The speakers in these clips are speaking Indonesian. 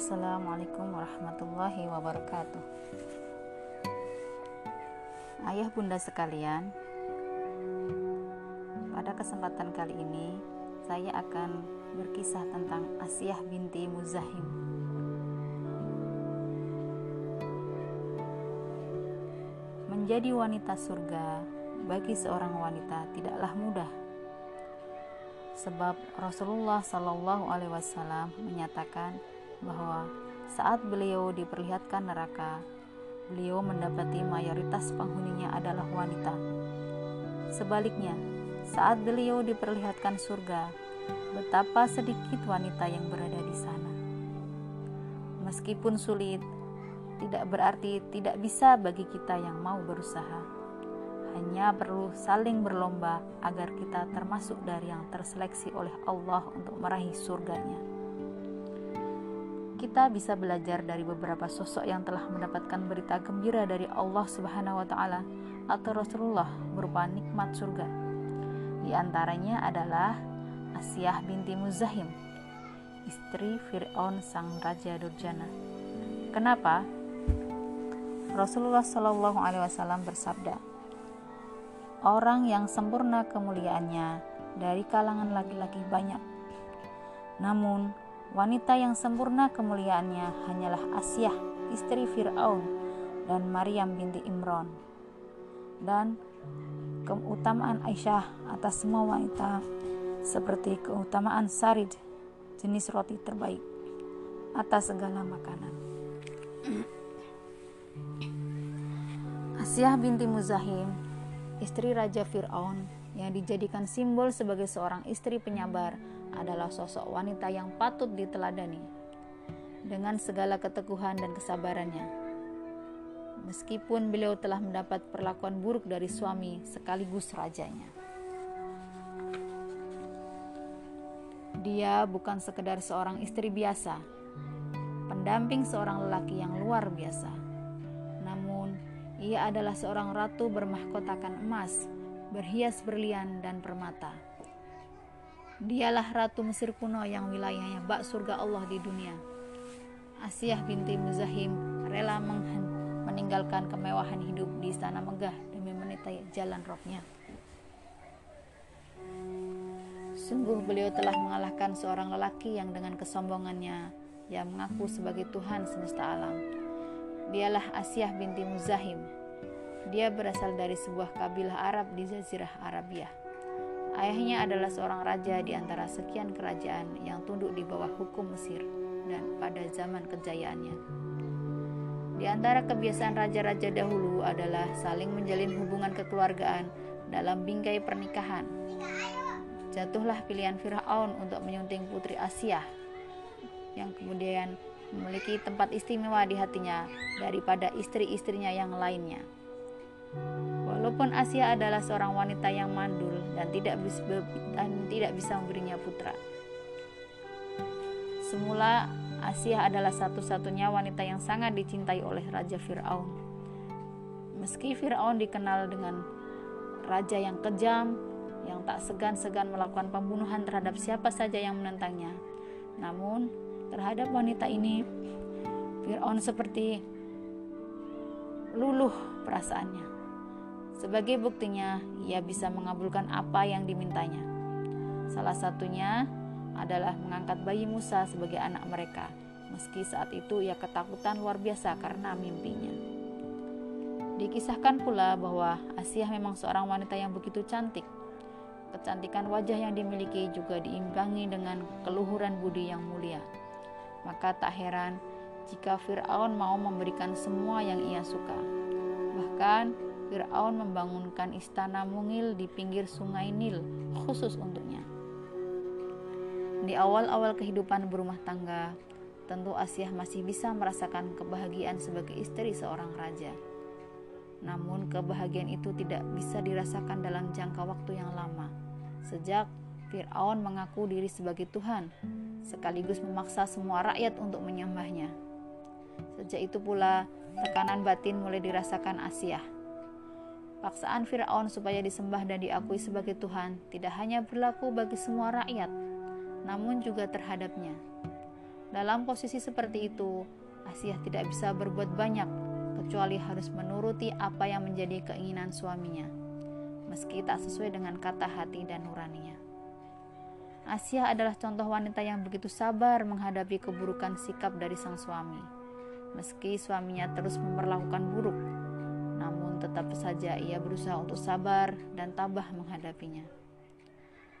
Assalamualaikum warahmatullahi wabarakatuh. Ayah bunda sekalian, pada kesempatan kali ini saya akan berkisah tentang Asiyah binti Muzahim. Menjadi wanita surga bagi seorang wanita tidaklah mudah sebab Rasulullah Shallallahu Alaihi Wasallam menyatakan bahwa saat beliau diperlihatkan neraka, beliau mendapati mayoritas penghuninya adalah wanita. Sebaliknya, saat beliau diperlihatkan surga, betapa sedikit wanita yang berada di sana. Meskipun sulit, tidak berarti tidak bisa bagi kita yang mau berusaha hanya perlu saling berlomba agar kita termasuk dari yang terseleksi oleh Allah untuk meraih surganya. Kita bisa belajar dari beberapa sosok yang telah mendapatkan berita gembira dari Allah Subhanahu wa taala atau Rasulullah berupa nikmat surga. Di antaranya adalah Asiyah binti Muzahim, istri Fir'aun sang raja Durjana. Kenapa? Rasulullah Shallallahu alaihi wasallam bersabda, orang yang sempurna kemuliaannya dari kalangan laki-laki banyak. Namun, wanita yang sempurna kemuliaannya hanyalah Asyah, istri Fir'aun, dan Maryam binti Imran. Dan keutamaan Aisyah atas semua wanita seperti keutamaan sarid, jenis roti terbaik, atas segala makanan. Asyah binti Muzahim istri Raja Fir'aun yang dijadikan simbol sebagai seorang istri penyabar adalah sosok wanita yang patut diteladani dengan segala keteguhan dan kesabarannya. Meskipun beliau telah mendapat perlakuan buruk dari suami sekaligus rajanya. Dia bukan sekedar seorang istri biasa, pendamping seorang lelaki yang luar biasa ia adalah seorang ratu bermahkotakan emas, berhias berlian dan permata. Dialah ratu Mesir kuno yang wilayahnya bak surga Allah di dunia. Asiyah binti Muzahim rela meninggalkan kemewahan hidup di istana megah demi menitai jalan rohnya. Sungguh beliau telah mengalahkan seorang lelaki yang dengan kesombongannya yang mengaku sebagai Tuhan semesta alam Dialah Asyah binti Muzahim. Dia berasal dari sebuah kabilah Arab di Jazirah Arabia. Ayahnya adalah seorang raja di antara sekian kerajaan yang tunduk di bawah hukum Mesir dan pada zaman kejayaannya. Di antara kebiasaan raja-raja dahulu adalah saling menjalin hubungan kekeluargaan dalam bingkai pernikahan. Jatuhlah pilihan Firaun untuk menyunting putri Asia yang kemudian memiliki tempat istimewa di hatinya daripada istri-istrinya yang lainnya. Walaupun Asia adalah seorang wanita yang mandul dan tidak bisa, bisa memberinya putra. Semula Asia adalah satu-satunya wanita yang sangat dicintai oleh Raja Fir'aun. Meski Fir'aun dikenal dengan raja yang kejam, yang tak segan-segan melakukan pembunuhan terhadap siapa saja yang menentangnya, namun terhadap wanita ini, Fir'aun seperti luluh perasaannya. Sebagai buktinya, ia bisa mengabulkan apa yang dimintanya. Salah satunya adalah mengangkat bayi Musa sebagai anak mereka, meski saat itu ia ketakutan luar biasa karena mimpinya. Dikisahkan pula bahwa Asia memang seorang wanita yang begitu cantik. Kecantikan wajah yang dimiliki juga diimbangi dengan keluhuran budi yang mulia maka tak heran jika Firaun mau memberikan semua yang ia suka. Bahkan Firaun membangunkan istana mungil di pinggir sungai Nil khusus untuknya. Di awal-awal kehidupan berumah tangga, tentu Asyah masih bisa merasakan kebahagiaan sebagai istri seorang raja. Namun kebahagiaan itu tidak bisa dirasakan dalam jangka waktu yang lama. Sejak Fir'aun mengaku diri sebagai Tuhan sekaligus memaksa semua rakyat untuk menyembahnya. Sejak itu pula, tekanan batin mulai dirasakan Asia. Paksaan Firaun supaya disembah dan diakui sebagai Tuhan tidak hanya berlaku bagi semua rakyat, namun juga terhadapnya. Dalam posisi seperti itu, Asia tidak bisa berbuat banyak kecuali harus menuruti apa yang menjadi keinginan suaminya, meski tak sesuai dengan kata hati dan nuraninya. Asia adalah contoh wanita yang begitu sabar menghadapi keburukan sikap dari sang suami. Meski suaminya terus memperlakukan buruk, tetap saja ia berusaha untuk sabar dan tabah menghadapinya.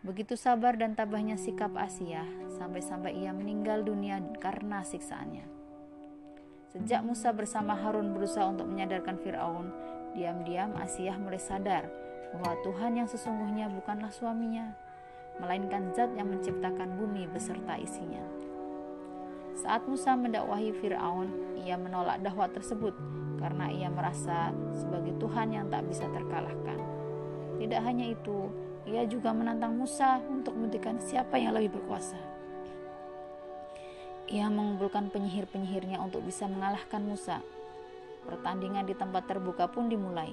Begitu sabar dan tabahnya sikap Asia sampai-sampai ia meninggal dunia karena siksaannya. Sejak Musa bersama Harun berusaha untuk menyadarkan Firaun, diam-diam Asia mulai sadar bahwa Tuhan yang sesungguhnya bukanlah suaminya, melainkan zat yang menciptakan bumi beserta isinya. Saat Musa mendakwahi Firaun, ia menolak dakwah tersebut karena ia merasa sebagai Tuhan yang tak bisa terkalahkan. Tidak hanya itu, ia juga menantang Musa untuk membuktikan siapa yang lebih berkuasa. Ia mengumpulkan penyihir-penyihirnya untuk bisa mengalahkan Musa. Pertandingan di tempat terbuka pun dimulai.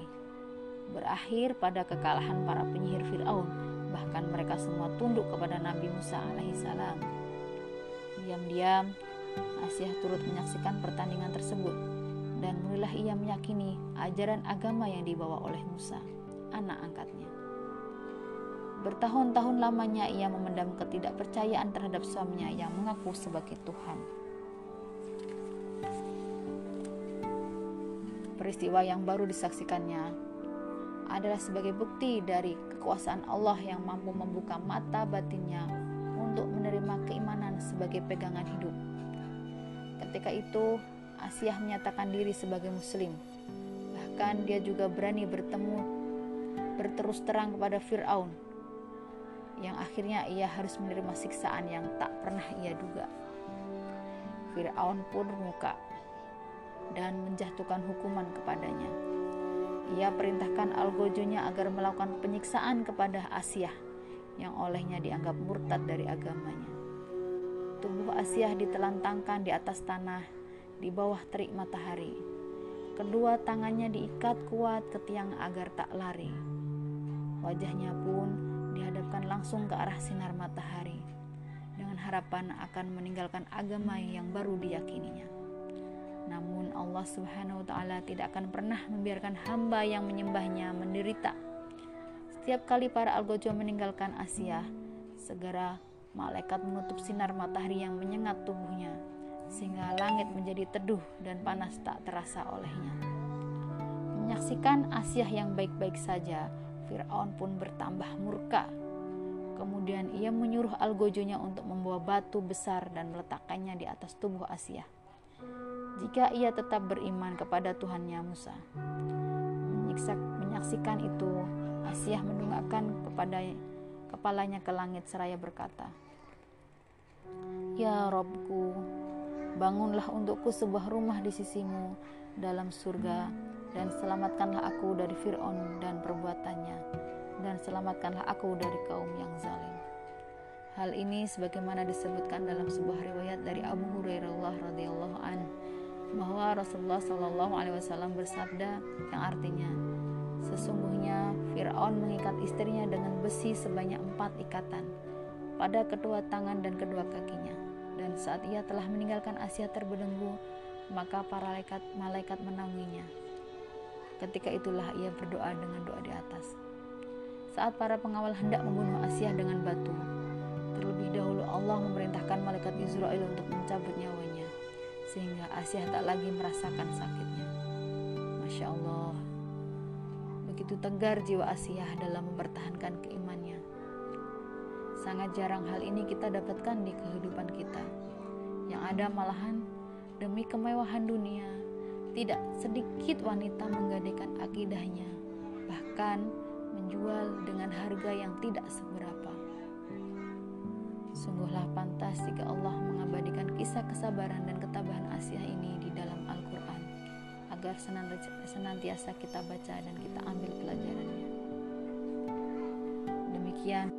Berakhir pada kekalahan para penyihir Firaun bahkan mereka semua tunduk kepada Nabi Musa alaihissalam. Diam-diam, Asyah turut menyaksikan pertandingan tersebut dan mulailah ia meyakini ajaran agama yang dibawa oleh Musa, anak angkatnya. Bertahun-tahun lamanya ia memendam ketidakpercayaan terhadap suaminya yang mengaku sebagai Tuhan. Peristiwa yang baru disaksikannya adalah sebagai bukti dari kekuasaan Allah yang mampu membuka mata batinnya untuk menerima keimanan sebagai pegangan hidup. Ketika itu, Asia menyatakan diri sebagai muslim. Bahkan dia juga berani bertemu berterus terang kepada Firaun yang akhirnya ia harus menerima siksaan yang tak pernah ia duga. Firaun pun muka dan menjatuhkan hukuman kepadanya. Ia perintahkan algojonya agar melakukan penyiksaan kepada Asia yang olehnya dianggap murtad dari agamanya. Tubuh Asia ditelantangkan di atas tanah di bawah terik matahari. Kedua tangannya diikat kuat ke tiang agar tak lari. Wajahnya pun dihadapkan langsung ke arah sinar matahari dengan harapan akan meninggalkan agama yang baru diyakininya. Namun Allah Subhanahu wa taala tidak akan pernah membiarkan hamba yang menyembahnya menderita. Setiap kali para algojo meninggalkan Asia, segera malaikat menutup sinar matahari yang menyengat tubuhnya sehingga langit menjadi teduh dan panas tak terasa olehnya. Menyaksikan Asia yang baik-baik saja, Firaun pun bertambah murka. Kemudian ia menyuruh algojonya untuk membawa batu besar dan meletakkannya di atas tubuh Asia jika ia tetap beriman kepada Tuhannya Musa. menyaksikan itu, Asyah mendongakkan kepada kepalanya ke langit seraya berkata, Ya Robku, bangunlah untukku sebuah rumah di sisimu dalam surga dan selamatkanlah aku dari Fir'aun dan perbuatannya dan selamatkanlah aku dari kaum yang zalim. Hal ini sebagaimana disebutkan dalam sebuah riwayat dari Abu Hurairah radhiyallahu an bahwa Rasulullah Shallallahu alaihi wasallam bersabda yang artinya sesungguhnya Firaun mengikat istrinya dengan besi sebanyak empat ikatan pada kedua tangan dan kedua kakinya. Dan saat ia telah meninggalkan Asia terbelenggu maka para malaikat malaikat menaunginya ketika itulah ia berdoa dengan doa di atas. Saat para pengawal hendak membunuh Asia dengan batu Terlebih dahulu Allah memerintahkan malaikat Israel untuk mencabut nyawanya sehingga Asia tak lagi merasakan sakitnya. Masya Allah, begitu tegar jiwa Asia dalam mempertahankan keimannya. Sangat jarang hal ini kita dapatkan di kehidupan kita. Yang ada malahan demi kemewahan dunia, tidak sedikit wanita menggadaikan akidahnya, bahkan menjual dengan harga yang tidak seberapa. Sungguhlah pantas jika Allah mengabadikan kisah kesabaran dan ketabahan Asia ini agar senantiasa kita baca dan kita ambil pelajarannya. Demikian.